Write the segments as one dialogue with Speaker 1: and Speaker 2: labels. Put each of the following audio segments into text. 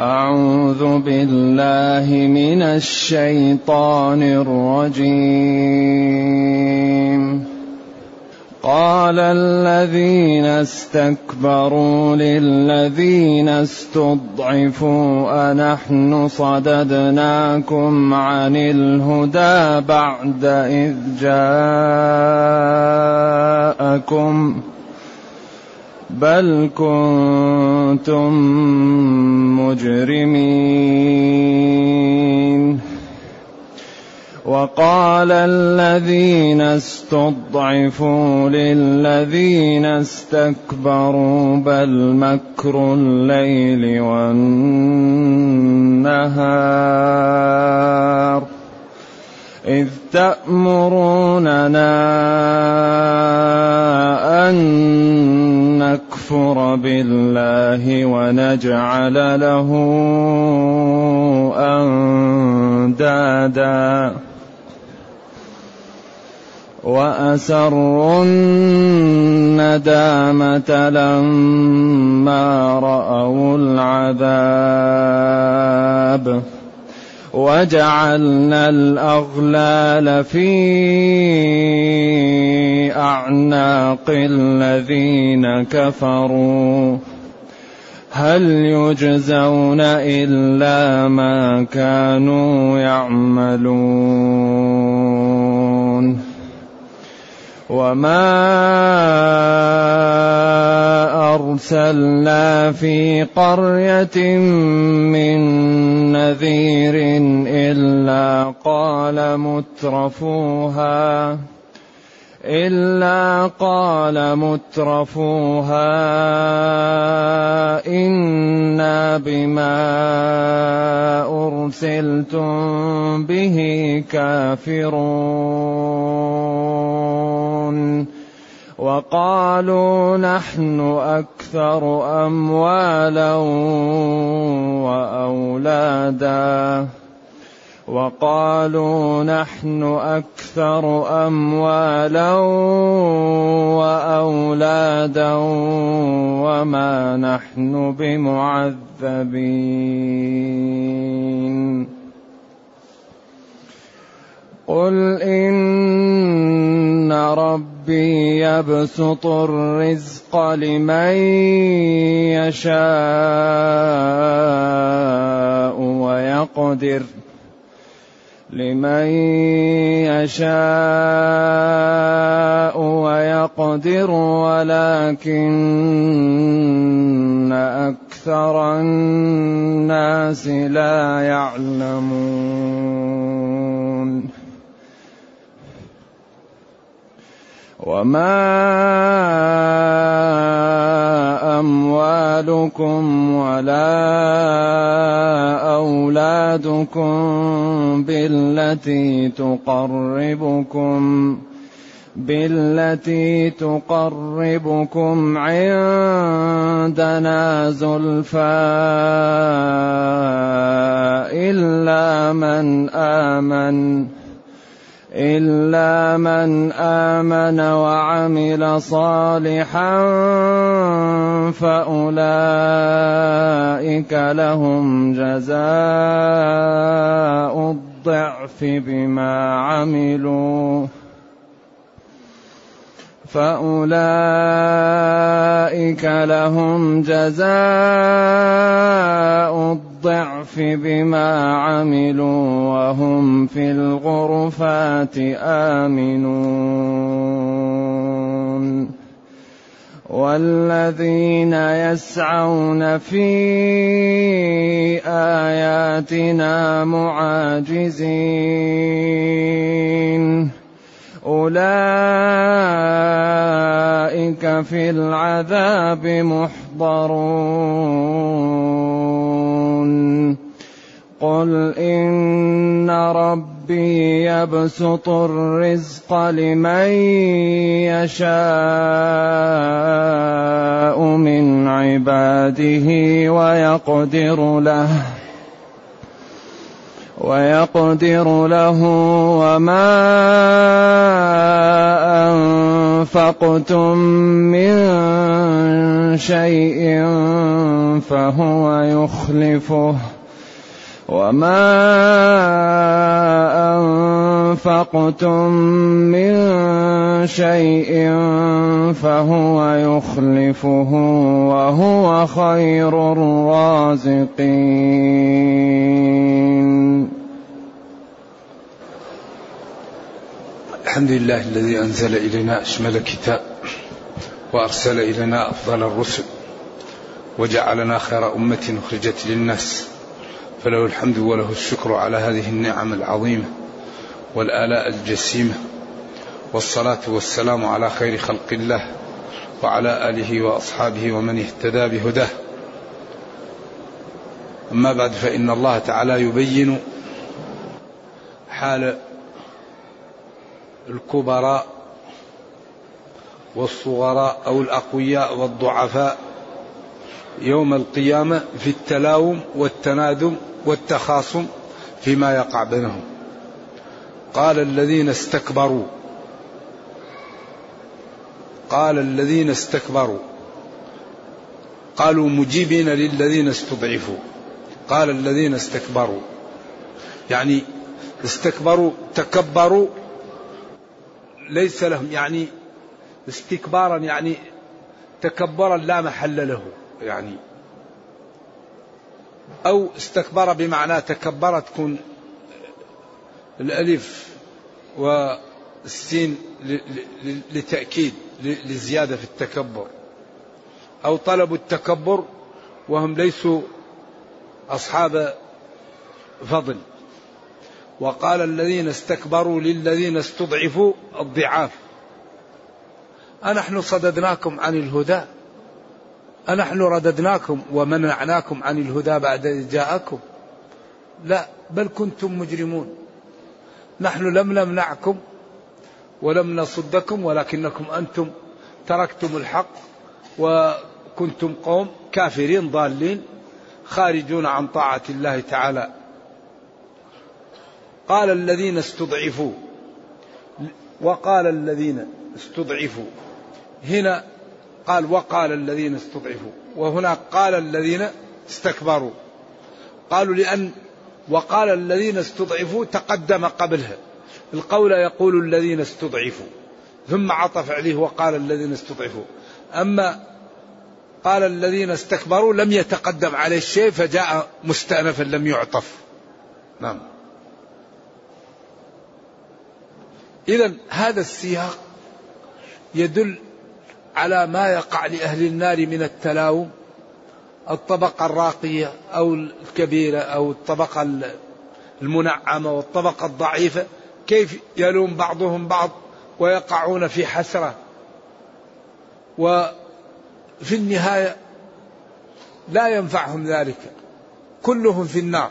Speaker 1: أعوذ بالله من الشيطان الرجيم. قال الذين استكبروا للذين استضعفوا أنحن صددناكم عن الهدى بعد إذ جاءكم ۖ بل كنتم مجرمين. وقال الذين استضعفوا للذين استكبروا بل مكر الليل والنهار. إذ تأمروننا أن نكفر بالله ونجعل له أندادا. وأسروا الندامة لما رأوا العذاب. وجعلنا الأغلال في أعناق الذين كفروا. هل يجزون إلا ما كانوا يعملون؟ وما أرسلنا في قرية من نذير إلا قال مترفوها إلا قال مترفوها إنا بما أرسلتم به كافرون. وقالوا نحن أكثر أموالا وأولادا. وقالوا نحن أكثر أموالا وأولادا وما نحن بمعذبين. قل إن ربي يبسط الرزق لمن يشاء ويقدر ۖ. لمن يشاء ويقدر ولكن أكثر الناس لا يعلمون. وما اموالكم ولا اولادكم بالتي تقربكم بالتي تقربكم عندنا زلفى الا من امن إلا من آمن وعمل صالحا فأولئك لهم جزاء الضعف بما عملوا. فأولئك لهم جزاء الضعف بما عملوا وهم في الغرفات آمنون. والذين يسعون في آياتنا معاجزين. أولئك في العذاب محضرون. قل إن ربي يبسط الرزق لمن يشاء من عباده ويقدر له. ويقدر له وما أنفقتم من شيء فهو يخلفه. وما أنفقتم من شيء فهو يخلفه وهو خير الرازقين.
Speaker 2: الحمد لله الذي أنزل إلينا أشمل كتاب وأرسل إلينا أفضل الرسل وجعلنا خير أمة أخرجت للناس. فله الحمد وله الشكر على هذه النعم العظيمة والآلاء الجسيمة والصلاة والسلام على خير خلق الله وعلى آله وأصحابه ومن اهتدى بهداه. أما بعد فإن الله تعالى يبين حال الكبراء والصغراء أو الأقوياء والضعفاء يوم القيامة في التلاوم والتنادم والتخاصم فيما يقع بينهم. قال الذين استكبروا. قال الذين استكبروا. قالوا مجيبين للذين استضعفوا. قال الذين استكبروا. يعني استكبروا تكبروا ليس لهم يعني استكبارا يعني تكبرا لا محل له يعني أو استكبر بمعنى تكبر تكون الألف والسين لتأكيد لزيادة في التكبر. أو طلبوا التكبر وهم ليسوا أصحاب فضل. وقال الذين استكبروا للذين استضعفوا الضعاف. أنحن صددناكم عن الهدى. أنحن رددناكم ومنعناكم عن الهدى بعد إذ جاءكم. لا بل كنتم مجرمون. نحن لم نمنعكم ولم نصدكم ولكنكم أنتم تركتم الحق وكنتم قوم كافرين ضالين خارجون عن طاعة الله تعالى. قال الذين استضعفوا وقال الذين استضعفوا. هنا قال وقال الذين استضعفوا وهنا قال الذين استكبروا قالوا لأن وقال الذين استضعفوا تقدم قبلها القول يقول الذين استضعفوا ثم عطف عليه وقال الذين استضعفوا أما قال الذين استكبروا لم يتقدم عليه الشيء فجاء مستأنفا لم يعطف نعم إذا هذا السياق يدل على ما يقع لأهل النار من التلاوم الطبقة الراقية أو الكبيرة أو الطبقة المنعمة والطبقة الضعيفة كيف يلوم بعضهم بعض ويقعون في حسرة. وفي النهاية لا ينفعهم ذلك. كلهم في النار.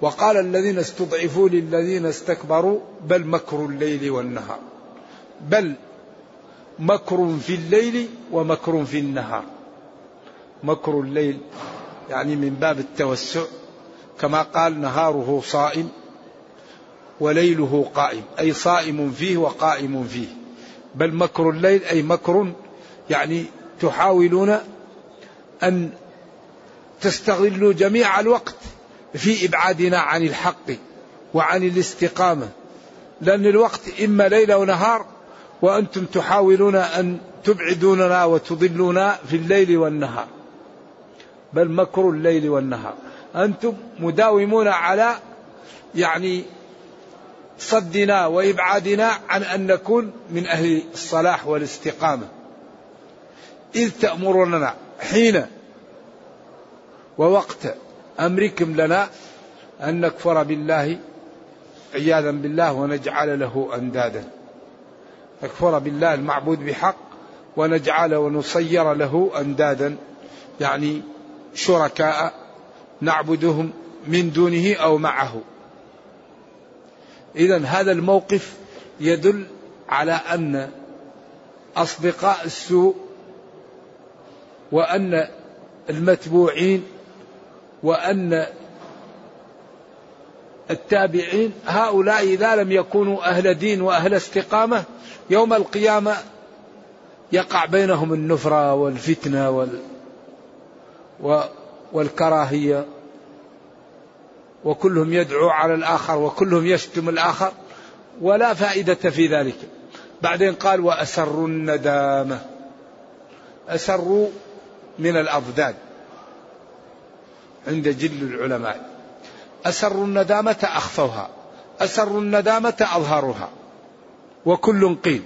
Speaker 2: وقال الذين استضعفوا للذين استكبروا بل مكر الليل والنهار. بل مكر في الليل ومكر في النهار. مكر الليل يعني من باب التوسع كما قال نهاره صائم وليله قائم أي صائم فيه وقائم فيه. بل مكر الليل أي مكر يعني تحاولون أن تستغلوا جميع الوقت في إبعادنا عن الحق وعن الاستقامة. لأن الوقت إما ليل ونهار وأنتم تحاولون أن تبعدوننا وتضلونا في الليل والنهار. بل مكر الليل والنهار. أنتم مداومون على يعني صدنا وإبعادنا عن أن نكون من أهل الصلاح والاستقامة. إذ تأمروننا حين ووقت أمركم لنا أن نكفر بالله عياذا بالله ونجعل له أندادا. نكفر بالله المعبود بحق ونجعل ونصير له أندادا. يعني شركاء نعبدهم من دونه أو معه. إذا هذا الموقف يدل على أن أصدقاء السوء وأن المتبوعين وأن التابعين هؤلاء إذا لم يكونوا أهل دين وأهل استقامة يوم القيامة يقع بينهم النفرة والفتنة وال والكراهية. وكلهم يدعو على الآخر وكلهم يشتم الآخر ولا فائدة في ذلك. بعدين قال وأسروا الندامة. أسروا من الأضداد. عند جل العلماء. أسروا الندامة أخفوها. أسروا الندامة أظهروها. وكل قيل.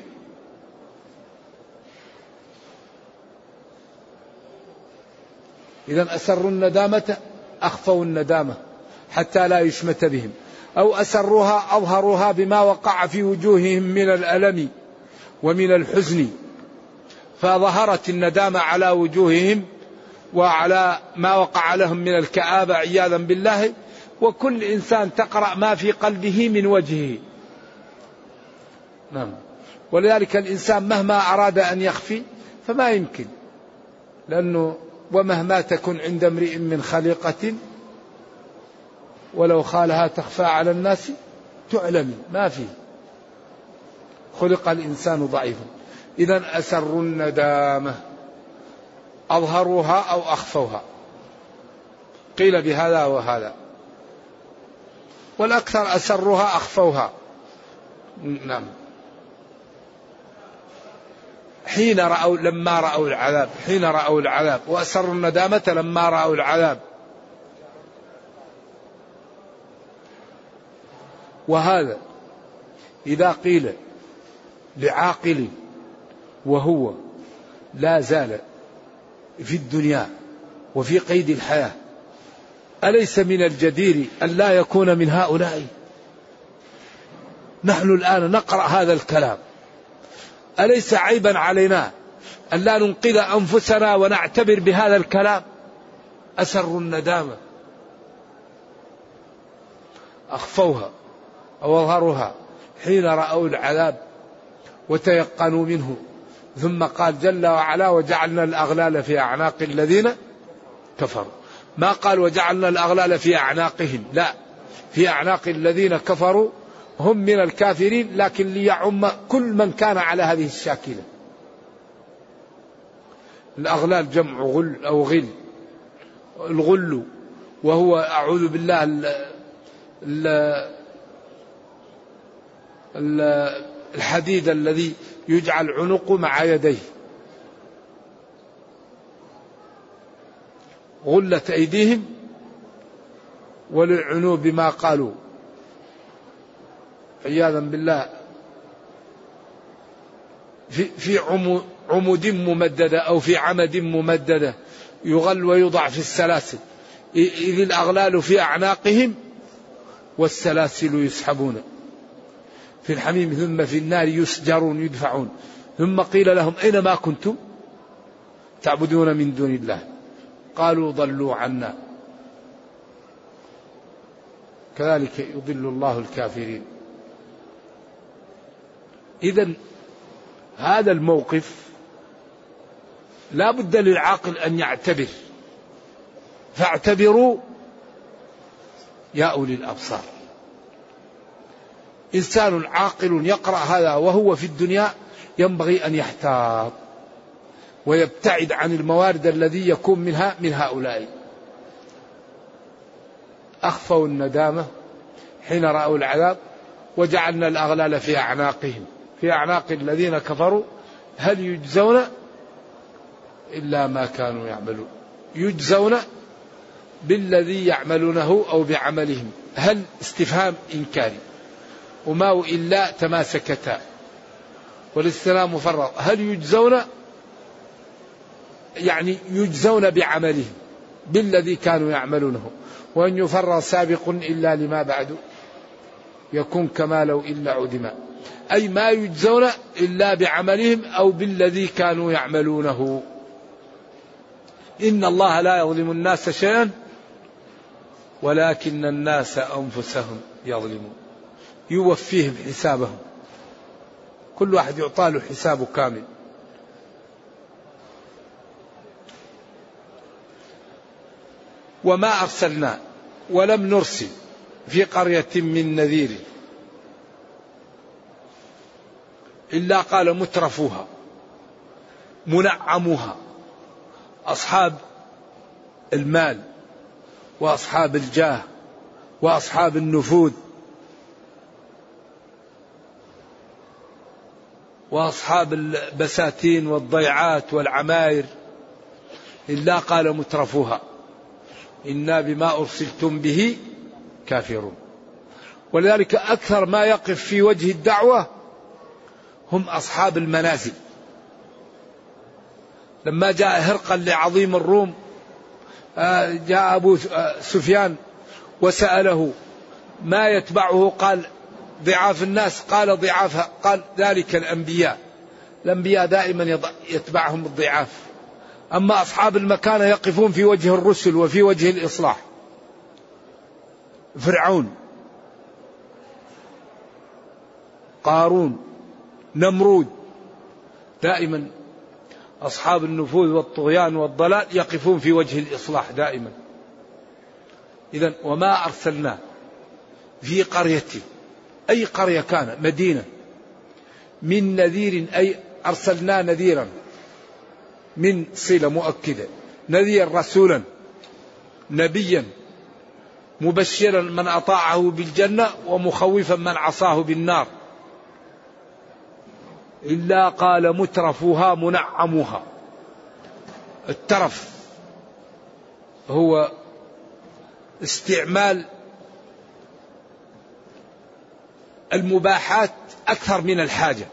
Speaker 2: إذا أسروا الندامة أخفوا الندامة حتى لا يشمت بهم. أو أسروها أظهروها بما وقع في وجوههم من الألم ومن الحزن. فظهرت الندامة على وجوههم وعلى ما وقع لهم من الكآبة عياذا بالله. وكل إنسان تقرأ ما في قلبه من وجهه. نعم. ولذلك الإنسان مهما أراد أن يخفي فما يمكن لأنه ومهما تكن عند امرئ من خليقة ولو خالها تخفى على الناس تعلم ما في خلق الإنسان ضعيفا. إذا أسروا الندامة أظهروها أو أخفوها. قيل بهذا وهذا. والأكثر أسروها أخفوها. نعم. حين رأوا لما رأوا العذاب حين رأوا العذاب وأسروا الندامة لما رأوا العذاب. وهذا إذا قيل لعاقل وهو لا زال في الدنيا وفي قيد الحياة أليس من الجدير أن لا يكون من هؤلاء؟ نحن الآن نقرأ هذا الكلام. أليس عيبا علينا أن لا ننقذ أنفسنا ونعتبر بهذا الكلام؟ أسروا الندامة. أخفوها أو أظهروها حين رأوا العذاب وتيقنوا منه. ثم قال جل وعلا وجعلنا الأغلال في أعناق الذين كفروا. ما قال وجعلنا الأغلال في أعناقهم؟ لا في أعناق الذين كفروا هم من الكافرين لكن ليعم كل من كان على هذه الشاكلة. الأغلال جمع غل أو غل. الغل وهو أعوذ بالله ال ال الحديد الذي يجعل عنقه مع يديه. غلت أيديهم ولعنوا بما قالوا. عياذا بالله. في في عمود ممددة أو في عمد ممددة يغل ويوضع في السلاسل. إذ الأغلال في أعناقهم والسلاسل يسحبون. في الحميم ثم في النار يسجرون يدفعون. ثم قيل لهم أين ما كنتم تعبدون من دون الله؟ قالوا ضلوا عنا. كذلك يضل الله الكافرين. إذا هذا الموقف لا بد للعاقل أن يعتبر. فاعتبروا يا أولي الأبصار. إنسان عاقل يقرأ هذا وهو في الدنيا ينبغي أن يحتاط ويبتعد عن الموارد الذي يكون منها من هؤلاء. أخفوا الندامة حين رأوا العذاب وجعلنا الأغلال في أعناقهم. في أعناق الذين كفروا هل يجزون إلا ما كانوا يعملون؟ يجزون بالذي يعملونه أو بعملهم هل استفهام إنكاري؟ وما إلا تماسكتا. والاستلام مفرط هل يجزون؟ يعني يجزون بعملهم بالذي كانوا يعملونه. وأن يفر سابق إلا لما بعد يكون كما لو إلا عدما. أي ما يجزون إلا بعملهم أو بالذي كانوا يعملونه. إن الله لا يظلم الناس شيئا ولكن الناس أنفسهم يظلمون. يوفيهم حسابهم. كل واحد يعطى له حسابه كامل. وما أرسلنا ولم نرسل في قرية من نذير. إلا قال مترفوها منعموها أصحاب المال وأصحاب الجاه وأصحاب النفوذ وأصحاب البساتين والضيعات والعماير إلا قال مترفوها إنا بما أرسلتم به كافرون. ولذلك أكثر ما يقف في وجه الدعوة هم أصحاب المنازل. لما جاء هرقل لعظيم الروم آه، جاء أبو آه، سفيان وسأله ما يتبعه؟ قال ضعاف الناس. قال ضعاف قال ذلك الأنبياء. الأنبياء دائما يتبعهم الضعاف. أما أصحاب المكانة يقفون في وجه الرسل وفي وجه الإصلاح. فرعون قارون نمرود. دائما أصحاب النفوذ والطغيان والضلال يقفون في وجه الإصلاح دائما. إذا وما أرسلنا في قرية أي قرية كان؟ مدينة. من نذير أي أرسلنا نذيرا. من صلة مؤكدة. نذير رسولا. نبيا. مبشرا من أطاعه بالجنة ومخوفا من عصاه بالنار. إلا قال مترفوها منعموها. الترف هو استعمال المباحات أكثر من الحاجة.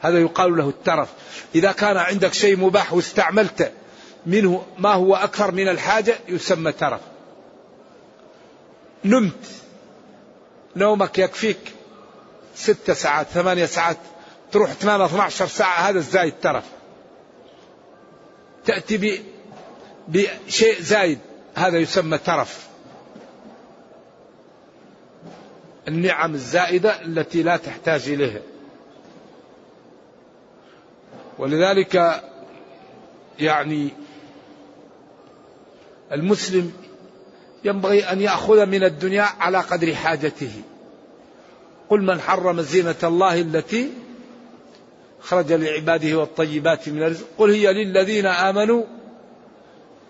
Speaker 2: هذا يقال له الترف. إذا كان عندك شيء مباح واستعملت منه ما هو أكثر من الحاجة يسمى ترف. نمت. نومك يكفيك ست ساعات ثمانية ساعات. تروح 8 12 ساعة هذا الزايد ترف تأتي بشيء زايد هذا يسمى ترف. النعم الزائدة التي لا تحتاج إليها. ولذلك يعني المسلم ينبغي أن يأخذ من الدنيا على قدر حاجته. قل من حرم زينة الله التي خرج لعباده والطيبات من الرزق. قل هي للذين آمنوا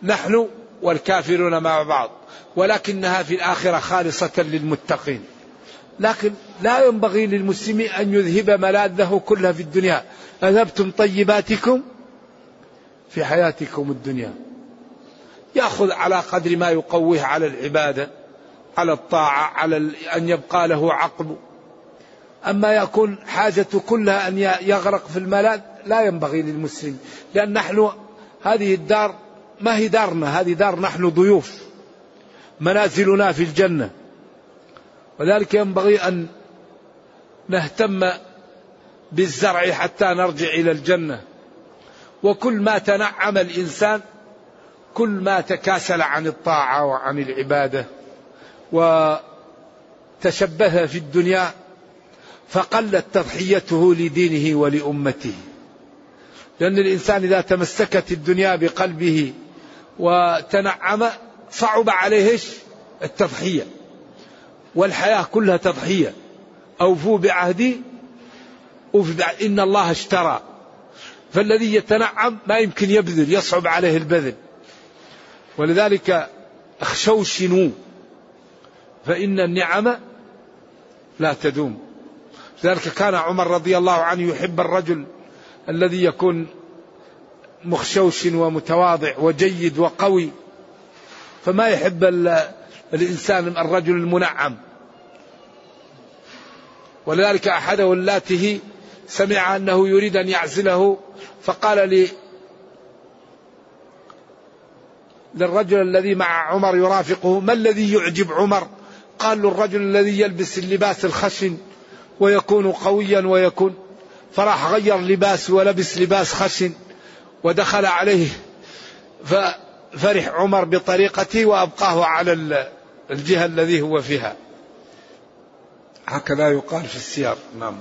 Speaker 2: نحن والكافرون مع بعض ولكنها في الآخرة خالصة للمتقين. لكن لا ينبغي للمسلم أن يذهب ملاذه كلها في الدنيا. أذهبتم طيباتكم في حياتكم الدنيا. يأخذ على قدر ما يقويه على العبادة على الطاعة على أن يبقى له عقل. أما يكون حاجته كلها أن يغرق في الملاذ لا ينبغي للمسلم لأن نحن هذه الدار ما هي دارنا؟ هذه دار نحن ضيوف منازلنا في الجنة. وذلك ينبغي أن نهتم بالزرع حتى نرجع إلى الجنة. وكل ما تنعم الإنسان كل ما تكاسل عن الطاعة وعن العبادة وتشبه في الدنيا فقلت تضحيته لدينه ولأمته. لأن الإنسان إذا تمسكت الدنيا بقلبه وتنعم صعب عليه التضحية. والحياة كلها تضحية. أوفوا بعهدي إن الله اشترى. فالذي يتنعم ما يمكن يبذل يصعب عليه البذل. ولذلك اخشوشنوا فإن النعم لا تدوم. لذلك كان عمر رضي الله عنه يحب الرجل الذي يكون مخشوش ومتواضع وجيد وقوي فما يحب الإنسان الرجل المنعم. ولذلك أحد ولاته سمع أنه يريد أن يعزله فقال لي للرجل الذي مع عمر يرافقه ما الذي يعجب عمر؟ قال له الرجل الذي يلبس اللباس الخشن ويكون قويا ويكون. فراح غير لباس ولبس لباس خشن ودخل عليه. ففرح عمر بطريقته وأبقاه على الجهة الذي هو فيها. هكذا يقال في السياق. نعم.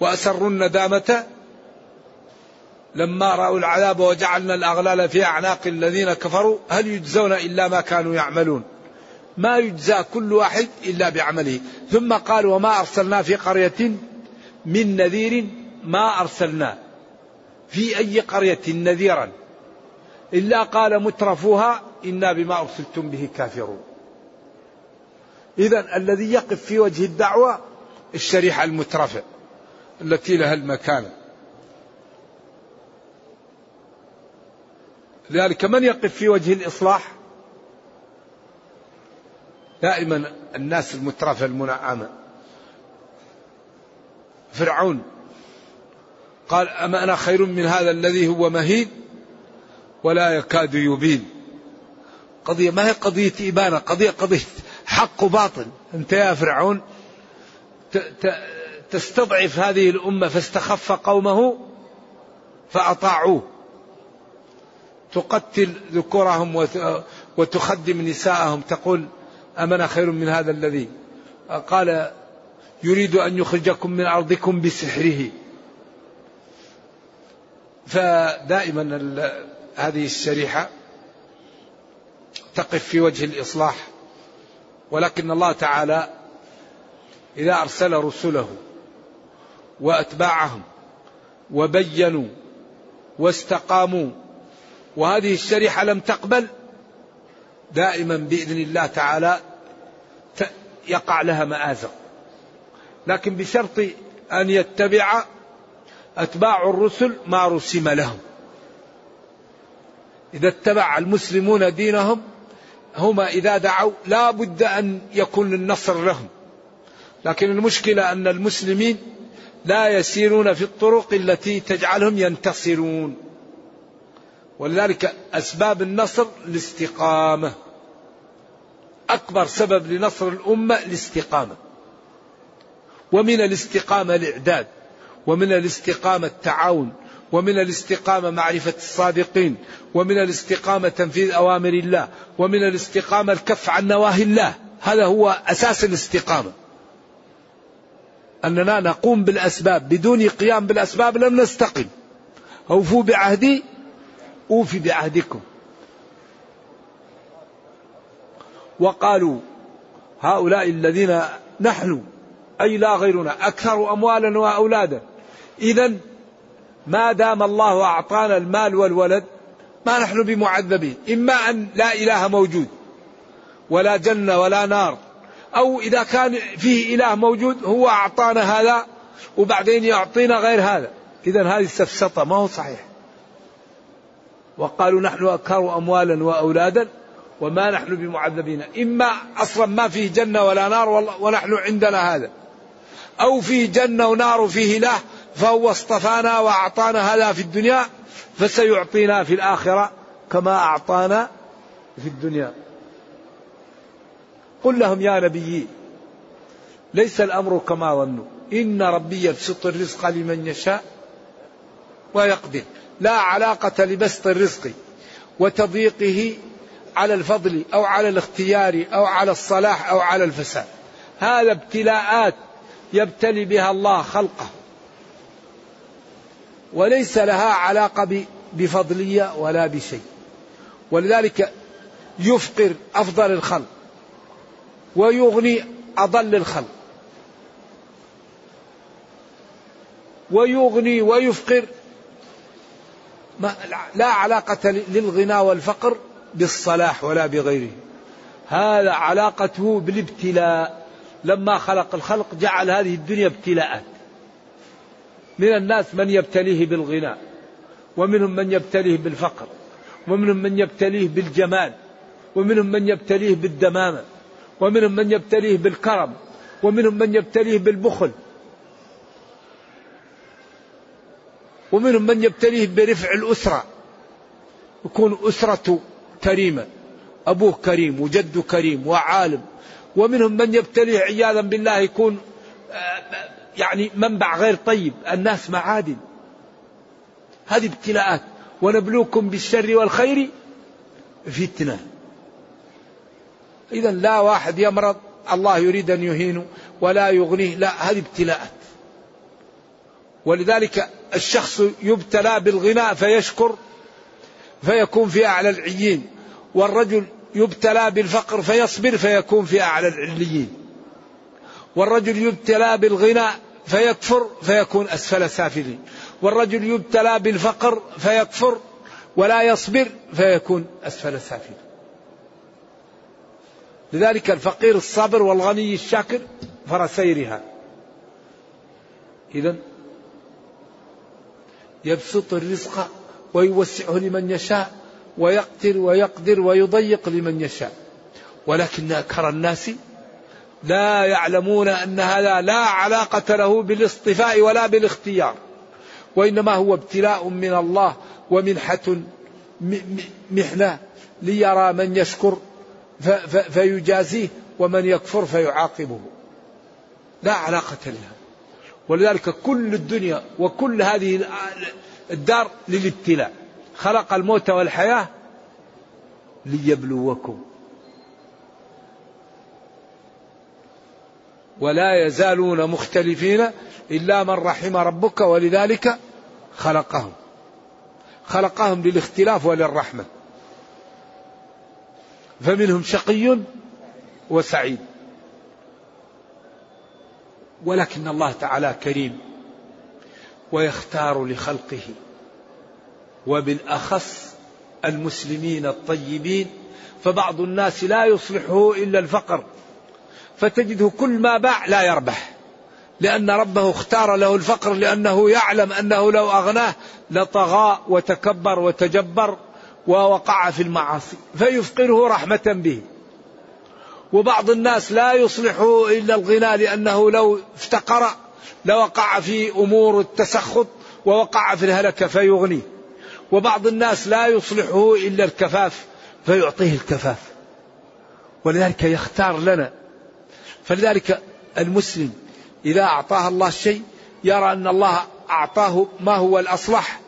Speaker 2: وأسروا الندامة لما رأوا العذاب وجعلنا الأغلال في أعناق الذين كفروا. هل يجزون إلا ما كانوا يعملون؟ ما يجزى كل واحد إلا بعمله. ثم قال وما أرسلنا في قرية من نذير ما أرسلنا. في أي قرية نذيرا؟ إلا قال مترفوها إنا بما أرسلتم به كافرون. إذا الذي يقف في وجه الدعوة الشريحة المترفة التي لها المكانة لذلك من يقف في وجه الإصلاح؟ دائما الناس المترفة المنعمة فرعون قال أما أنا خير من هذا الذي هو مهين ولا يكاد يبين. قضية ما هي قضية إبانة قضية قضية حق وباطل. أنت يا فرعون تستضعف هذه الأمة فاستخف قومه فأطاعوه. تقتل ذكورهم وتخدم نساءهم. تقول أمنا خير من هذا الذي؟ قال يريد أن يخرجكم من أرضكم بسحره. فدائما هذه الشريحة تقف في وجه الإصلاح ولكن الله تعالى إذا أرسل رسله وأتباعهم وبينوا واستقاموا وهذه الشريحة لم تقبل دائما بإذن الله تعالى يقع لها مآزق. لكن بشرط أن يتبع أتباع الرسل ما رسم لهم. إذا اتبع المسلمون دينهم هم إذا دعوا لا بد أن يكون النصر لهم. لكن المشكلة أن المسلمين لا يسيرون في الطرق التي تجعلهم ينتصرون. ولذلك أسباب النصر الاستقامة. أكبر سبب لنصر الأمة الاستقامة. ومن الاستقامة الإعداد ومن الاستقامة التعاون ومن الاستقامة معرفة الصادقين ومن الاستقامة تنفيذ أوامر الله ومن الاستقامة الكف عن نواهي الله. هذا هو أساس الاستقامة. أننا نقوم بالأسباب بدون قيام بالأسباب لم نستقم. أوفوا بعهدي أوفي بعهدكم. وقالوا هؤلاء الذين نحن أي لا غيرنا أكثر أموالا وأولادا. إذا ما دام الله أعطانا المال والولد ما نحن بمعذبين. إما أن لا إله موجود ولا جنة ولا نار أو إذا كان فيه إله موجود هو أعطانا هذا وبعدين يعطينا غير هذا. إذا هذه السفسطة ما هو صحيح. وقالوا نحن أكثر أموالا وأولادا وما نحن بمعذبين. إما أصلا ما فيه جنة ولا نار ونحن عندنا هذا. أو فيه جنة ونار وفيه إله فهو اصطفانا وأعطانا هذا في الدنيا فسيعطينا في الآخرة كما أعطانا في الدنيا. قل لهم يا نبي ليس الأمر كما ظنوا. إن ربي يبسط الرزق لمن يشاء ويقدر. لا علاقة لبسط الرزق وتضييقه على الفضل أو على الاختيار أو على الصلاح أو على الفساد. هذا ابتلاءات يبتلي بها الله خلقه. وليس لها علاقة بفضلية ولا بشيء. ولذلك يفقر أفضل الخلق ويغني أضل الخلق. ويغني ويفقر. ما لا علاقة للغنى والفقر بالصلاح ولا بغيره. هذا علاقته بالابتلاء. لما خلق الخلق جعل هذه الدنيا ابتلاءات. من الناس من يبتليه بالغنى ومنهم من يبتليه بالفقر ومنهم من يبتليه بالجمال ومنهم من يبتليه بالدمامة ومنهم من يبتليه بالكرم ومنهم من يبتليه بالبخل ومنهم من يبتليه برفع الأسرة. يكون أسرة كريمة أبوه كريم وجده كريم وعالم. ومنهم من يبتليه عياذا بالله يكون آه، يعني منبع غير طيب. الناس معادن. هذه ابتلاءات. ونبلوكم بالشر والخير فتنة. إذا لا واحد يمرض. الله يريد أن يهينه ولا يغنيه. لا هذه ابتلاءات. ولذلك الشخص يبتلى بالغناء فيشكر. فيكون في أعلى العيين والرجل يبتلى بالفقر فيصبر فيكون في أعلى العليين. والرجل يبتلى بالغنى فيكفر فيكون أسفل سافلين. والرجل يبتلى بالفقر فيكفر ولا يصبر فيكون أسفل سافلين. لذلك الفقير الصابر والغني الشاكر فرسيرها. إذا يبسط الرزق ويوسعه لمن يشاء ويقتر ويقدر ويضيق لمن يشاء. ولكن أكثر الناس لا يعلمون أن هذا لا علاقة له بالاصطفاء ولا بالاختيار. وإنما هو ابتلاء من الله ومنحة محنة ليرى من يشكر فيجازيه ومن يكفر فيعاقبه. لا علاقة لها. ولذلك كل الدنيا وكل هذه الدار للابتلاء. خلق الموت والحياة ليبلوكم. ولا يزالون مختلفين إلا من رحم ربك ولذلك خلقهم. خلقهم للاختلاف وللرحمة. فمنهم شقي وسعيد. ولكن الله تعالى كريم. ويختار لخلقه. وبالأخص المسلمين الطيبين فبعض الناس لا يصلحه إلا الفقر. فتجده كل ما باع لا يربح لأن ربه اختار له الفقر لأنه يعلم أنه لو أغناه لطغى وتكبر وتجبر ووقع في المعاصي فيفقره رحمة به. وبعض الناس لا يصلحه إلا الغنى لأنه لو افتقر لوقع في أمور التسخط ووقع في الهلكة فيغنيه وبعض الناس لا يصلحه إلا الكفاف فيعطيه الكفاف. ولذلك يختار لنا. فلذلك المسلم إذا أعطاه الله شيء يرى أن الله أعطاه ما هو الأصلح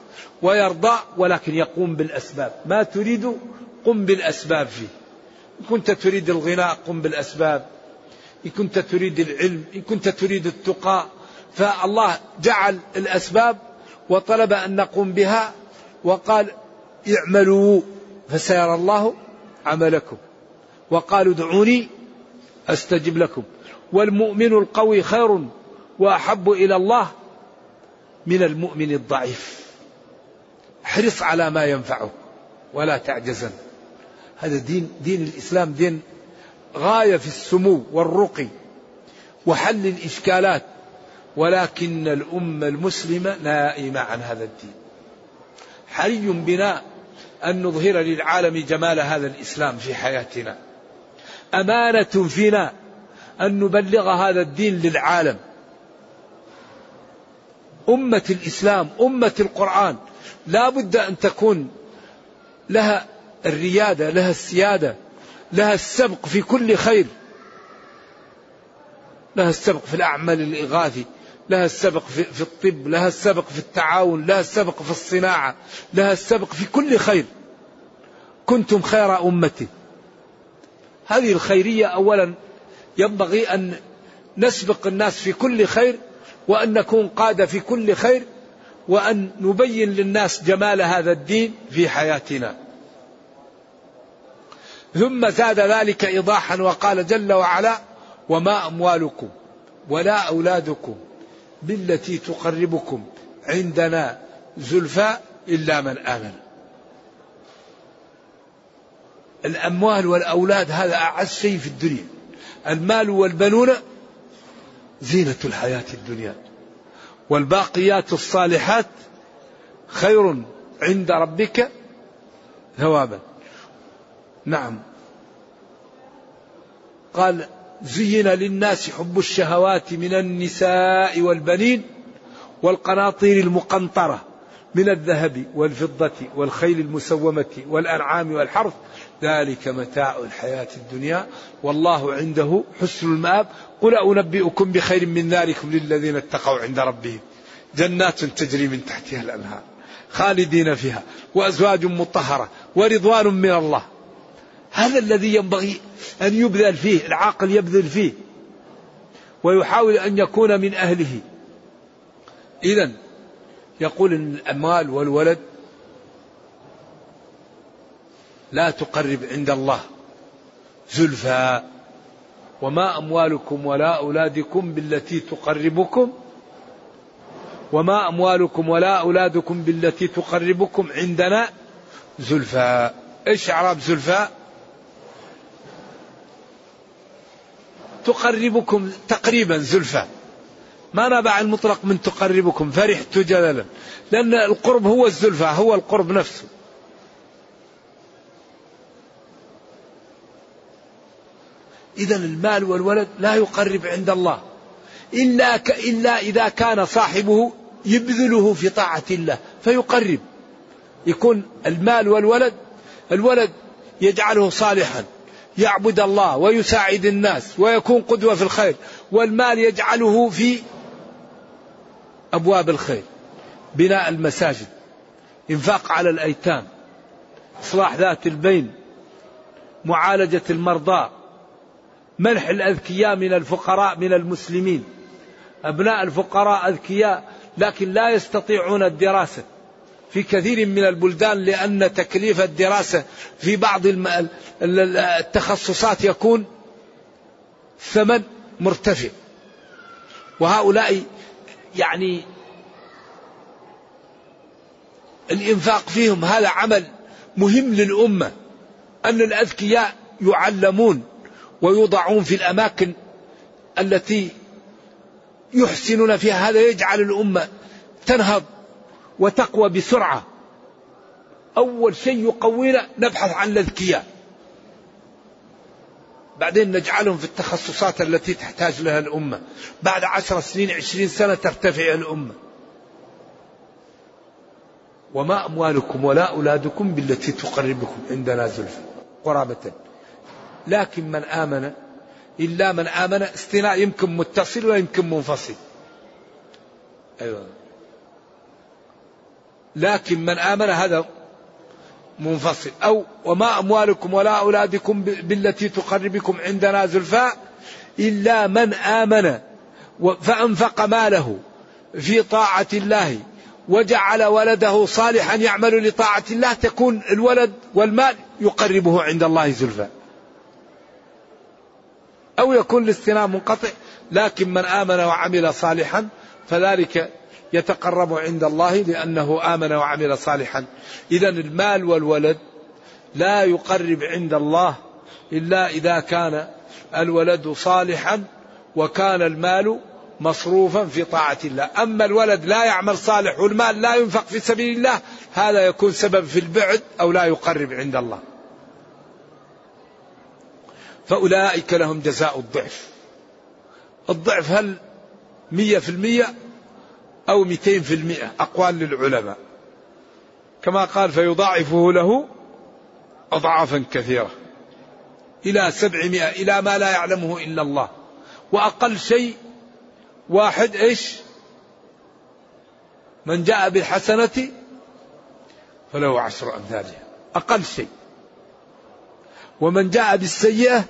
Speaker 2: ويرضى ولكن يقوم بالأسباب. ما تريد؟ قم بالأسباب فيه. إن كنت تريد الغنى قم بالأسباب. إن كنت تريد العلم إن كنت تريد التقى فالله جعل الأسباب وطلب أن نقوم بها وقال اعملوا فسيرى الله عملكم وقالوا ادعوني أستجب لكم والمؤمن القوي خير وأحب إلى الله من المؤمن الضعيف احرص على ما ينفعك ولا تعجزن هذا دين دين الإسلام دين غاية في السمو والرقي وحل الإشكالات ولكن الأمة المسلمة نائمة عن هذا الدين. حري بنا أن نظهر للعالم جمال هذا الإسلام في حياتنا. أمانة فينا أن نبلغ هذا الدين للعالم. أمة الإسلام أمة القرآن لا بد أن تكون لها الريادة لها السيادة لها السبق في كل خير. لها السبق في الأعمال الإغاثي. لها السبق في, الطب لها السبق في التعاون لها السبق في الصناعة لها السبق في كل خير. كنتم خير أمة. هذه الخيرية أولا ينبغي أن نسبق الناس في كل خير وأن نكون قادة في كل خير وأن نبين للناس جمال هذا الدين في حياتنا. ثم زاد ذلك إيضاحا وقال جل وعلا وما أموالكم ولا أولادكم بالتي تقربكم عندنا زلفى إلا من آمن. الأموال والأولاد هذا أعز شيء في الدنيا. المال والبنون زينة الحياة الدنيا. والباقيات الصالحات خير عند ربك ثوابا. نعم. قال زين للناس حب الشهوات من النساء والبنين والقناطير المقنطرة من الذهب والفضة والخيل المسومة والأنعام والحرث. ذلك متاع الحياة الدنيا. والله عنده حسن المآب. قل أنبئكم بخير من ذلكم للذين اتقوا عند ربهم. جنات تجري من تحتها الأنهار خالدين فيها. وأزواج مطهرة. ورضوان من الله. هذا الذي ينبغي أن يبذل فيه العاقل يبذل فيه ويحاول أن يكون من أهله. إذا يقول أن الأموال والولد لا تقرب عند الله زلفى وما أموالكم ولا أولادكم بالتي تقربكم وما أموالكم ولا أولادكم بالتي تقربكم عندنا زلفى. إيش أعراب زلفى؟ تقربكم تقريبا زلفى. ما نبع المطلق من تقربكم فرحت جللا لأن القرب هو الزلفى هو القرب نفسه. إذا المال والولد لا يقرب عند الله. إلا ك... إلا إذا كان صاحبه يبذله في طاعة الله فيقرب. يكون المال والولد الولد يجعله صالحا. يعبد الله ويساعد الناس ويكون قدوة في الخير والمال يجعله في أبواب الخير بناء المساجد إنفاق على الأيتام إصلاح ذات البين معالجة المرضى منح الأذكياء من الفقراء من المسلمين. أبناء الفقراء أذكياء لكن لا يستطيعون الدراسة. في كثير من البلدان لأن تكليف الدراسة في بعض التخصصات يكون ثمن مرتفع. وهؤلاء يعني الإنفاق فيهم هذا عمل مهم للأمة أن الأذكياء يعلمون ويوضعون في الأماكن التي يحسنون فيها. هذا يجعل الأمة تنهض. وتقوى بسرعة. أول شيء يقوينا نبحث عن الأذكياء. بعدين نجعلهم في التخصصات التي تحتاج لها الأمة. بعد عشر سنين عشرين سنة ترتفع الأمة. وما أموالكم ولا أولادكم بالتي تقربكم عندنا زلفى قرابة. لكن من آمن إلا من آمن استثناء يمكن متصل ويمكن منفصل. أيوة. لكن من آمن هذا منفصل. أو وما أموالكم ولا أولادكم بالتي تقربكم عندنا زلفاء إلا من آمن فأنفق ماله في طاعة الله وجعل ولده صالحا يعمل لطاعة الله تكون الولد والمال يقربه عند الله زلفى. أو يكون الاستناء منقطع لكن من آمن وعمل صالحا فذلك يتقرب عند الله لأنه آمن وعمل صالحا. إذا المال والولد لا يقرب عند الله إلا إذا كان الولد صالحا وكان المال مصروفا في طاعة الله. أما الولد لا يعمل صالح والمال لا ينفق في سبيل الله هذا يكون سبب في البعد أو لا يقرب عند الله. فأولئك لهم جزاء الضعف. الضعف هل مية في المية؟ أو مئتين في المئة أقوال للعلماء. كما قال فيضاعفه له أضعافا كثيرة. إلى سبعمائة إلى ما لا يعلمه إلا الله. وأقل شيء واحد إيش؟ من جاء بالحسنة فله عشر أمثالها. أقل شيء. ومن جاء بالسيئة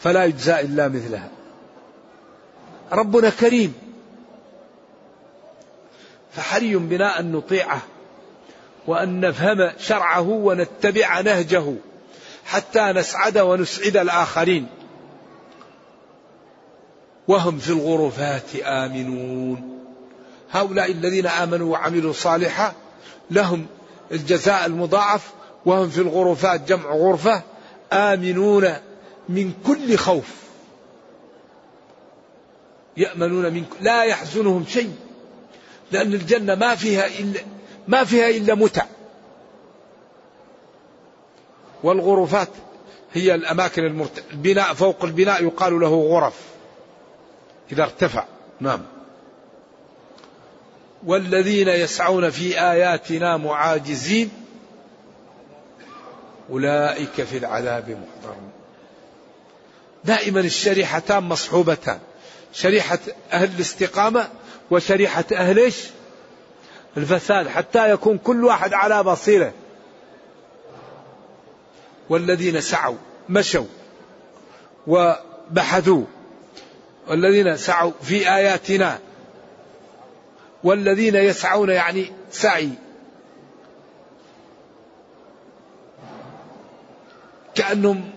Speaker 2: فلا يجزى إلا مثلها. ربنا كريم. فحري بنا أن نطيعه وأن نفهم شرعه ونتبع نهجه حتى نسعد ونسعد الآخرين. وهم في الغرفات آمنون. هؤلاء الذين آمنوا وعملوا صالحا لهم الجزاء المضاعف وهم في الغرفات جمع غرفة آمنون من كل خوف. يأمنون من لا يحزنهم شيء. لأن الجنة ما فيها إلا ما فيها إلا متع. والغرفات هي الأماكن المرت... البناء فوق البناء يقال له غرف. إذا ارتفع. نعم. والذين يسعون في آياتنا معاجزين أولئك في العذاب محضرون. دائما الشريحتان مصحوبتان. شريحة أهل الاستقامة وشريحة أهل إيش؟ الفساد حتى يكون كل واحد على بصيرة. والذين سعوا مشوا وبحثوا. والذين سعوا في آياتنا. والذين يسعون يعني سعي. كأنهم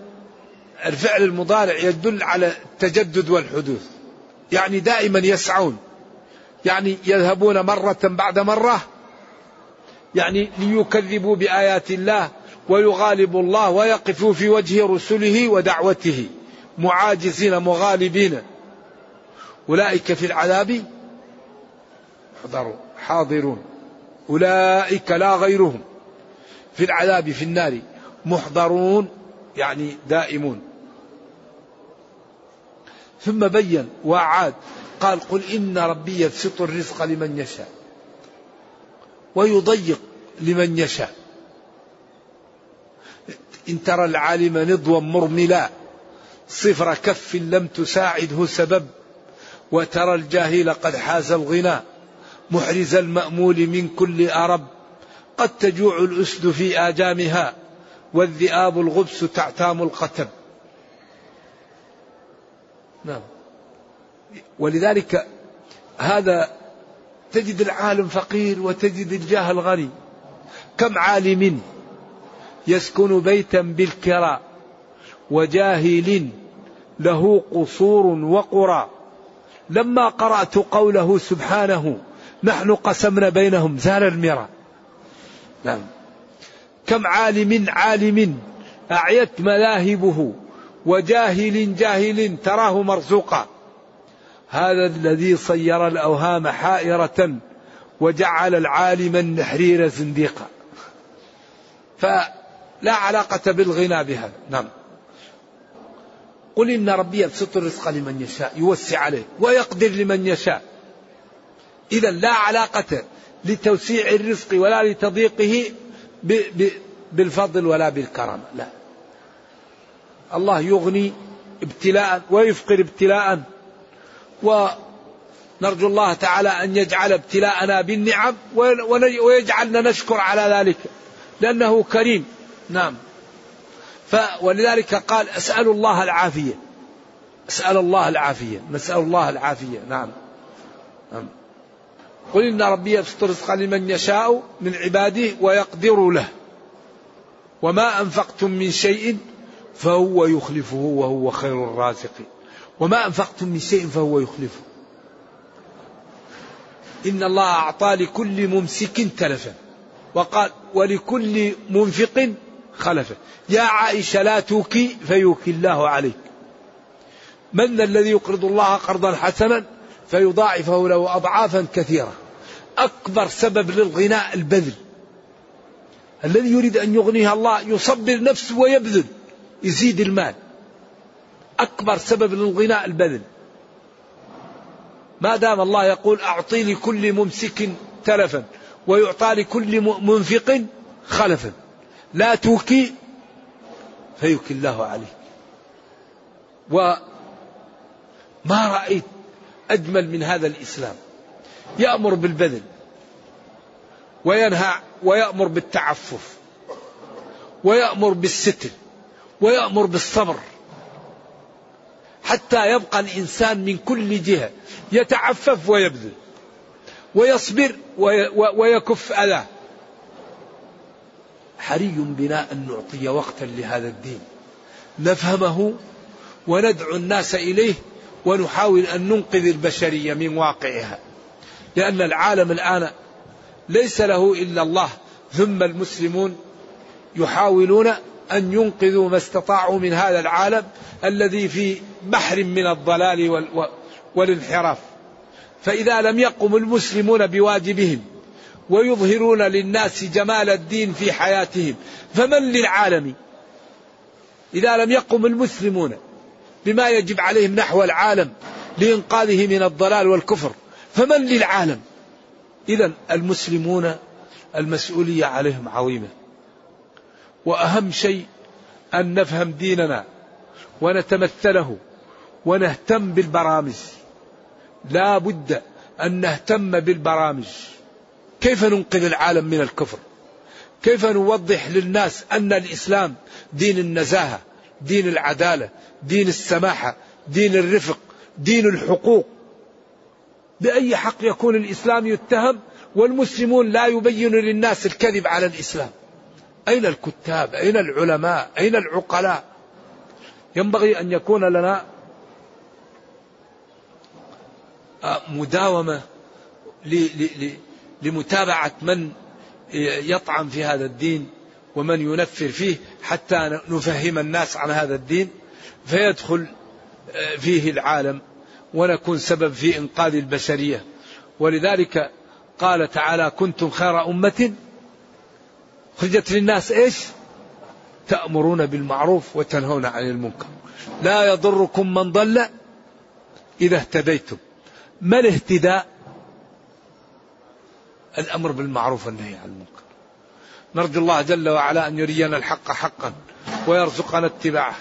Speaker 2: الفعل المضارع يدل على التجدد والحدوث. يعني دائما يسعون. يعني يذهبون مرة بعد مرة يعني ليكذبوا بآيات الله ويغالبوا الله ويقفوا في وجه رسله ودعوته. معاجزين مغالبين. أولئك في العذاب حضروا حاضرون. أولئك لا غيرهم. في العذاب في النار محضرون يعني دائمون. ثم بين وأعاد. قال قل إن ربي يبسط الرزق لمن يشاء ويضيق لمن يشاء. إن ترى العالم نضوا مرملا صفر كف لم تساعده سبب وترى الجاهل قد حاز الغنى محرز المأمول من كل أرب. قد تجوع الأسد في آجامها والذئاب الغبس تعتام القتب. نعم. ولذلك هذا تجد العالم فقير وتجد الجاهل غني. كم عالم يسكن بيتا بالكرى وجاهل له قصور وقرى. لما قرأت قوله سبحانه نحن قسمنا بينهم زال المرى نعم. كم عالم عالم أعيت مذاهبه وجاهل جاهل تراه مرزوقا. هذا الذي صير الأوهام حائرة وجعل العالم النحرير زنديقا. فلا علاقة بالغنى بهذا نعم. قل إن ربي يبسط الرزق لمن يشاء يوسع عليه ويقدر لمن يشاء. إذا لا علاقة لتوسيع الرزق ولا لتضييقه بالفضل ولا بالكرم لا. الله يغني ابتلاء ويفقر ابتلاء ونرجو الله تعالى أن يجعل ابتلاءنا بالنعم ويجعلنا نشكر على ذلك لأنه كريم. نعم. ولذلك قال أسأل الله العافية. أسأل الله العافية. نسأل الله العافية. نعم, نعم. قل إن ربي يبسط الرزق لمن يشاء من عباده ويقدر له. وما أنفقتم من شيء فهو يخلفه وهو خير الرازقين. وما أنفقتم من شيء فهو يخلفه. إن الله أعطى لكل ممسك تلفا. وقال ولكل منفق خلفا. يا عائشة لا توكي فيوكي الله عليك. من الذي يقرض الله قرضا حسنا فيضاعفه له أضعافا كثيرة. أكبر سبب للغنى البذل. الذي يريد أن يغنيه الله يصبر نفسه ويبذل. يزيد المال. أكبر سبب للغنى البذل. ما دام الله يقول أعطي لكل ممسك تلفا ويعطى لكل منفق خلفا. لا توكي فيكي الله عليك. وما رأيت أجمل من هذا الإسلام. يأمر بالبذل وينهى ويأمر بالتعفف ويأمر بالستر ويأمر بالصبر. حتى يبقى الإنسان من كل جهة يتعفف ويبذل ويصبر ويكف أذاه حري بنا أن نعطي وقتا لهذا الدين. نفهمه وندعو الناس إليه ونحاول أن ننقذ البشرية من واقعها. لأن العالم الآن ليس له إلا الله ثم المسلمون يحاولون أن ينقذوا ما استطاعوا من هذا العالم الذي في بحر من الضلال والانحراف. فإذا لم يقم المسلمون بواجبهم ويظهرون للناس جمال الدين في حياتهم فمن للعالم؟ إذا لم يقم المسلمون بما يجب عليهم نحو العالم لإنقاذه من الضلال والكفر فمن للعالم؟ إذا المسلمون المسؤولية عليهم عظيمة. وأهم شيء أن نفهم ديننا ونتمثله ونهتم بالبرامج. لا بد أن نهتم بالبرامج. كيف ننقذ العالم من الكفر؟ كيف نوضح للناس أن الإسلام دين النزاهة دين العدالة دين السماحة دين الرفق دين الحقوق؟ بأي حق يكون الإسلام يتهم والمسلمون لا يبين للناس الكذب على الإسلام؟ أين الكتاب؟ أين العلماء؟ أين العقلاء؟ ينبغي أن يكون لنا آه، مداومة لمتابعة من يطعن في هذا الدين ومن ينفر فيه حتى نفهم الناس عن هذا الدين فيدخل آه، فيه العالم ونكون سبب في إنقاذ البشرية. ولذلك قال تعالى كنتم خير أمة خرجت للناس إيش؟ تأمرون بالمعروف وتنهون عن المنكر. لا يضركم من ضل إذا اهتديتم. ما الاهتداء؟ الأمر بالمعروف والنهي عن المنكر. نرجو الله جل وعلا أن يرينا الحق حقا ويرزقنا اتباعه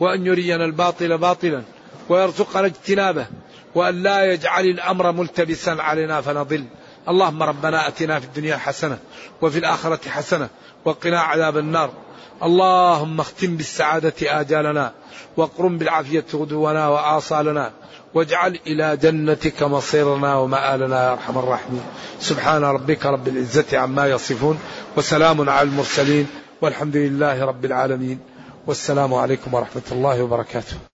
Speaker 2: وأن يرينا الباطل باطلا ويرزقنا اجتنابه وأن لا يجعل الأمر ملتبسا علينا فنضل. اللهم ربنا أتنا في الدنيا حسنة وفي الآخرة حسنة وقنا عذاب النار. اللهم اختم بالسعادة آجالنا واقرم بالعافية غدونا وآصالنا واجعل إلى جنتك مصيرنا ومآلنا يا أرحم الراحمين. سبحان ربك رب العزة عما يصفون وسلام على المرسلين والحمد لله رب العالمين. والسلام عليكم ورحمة الله وبركاته.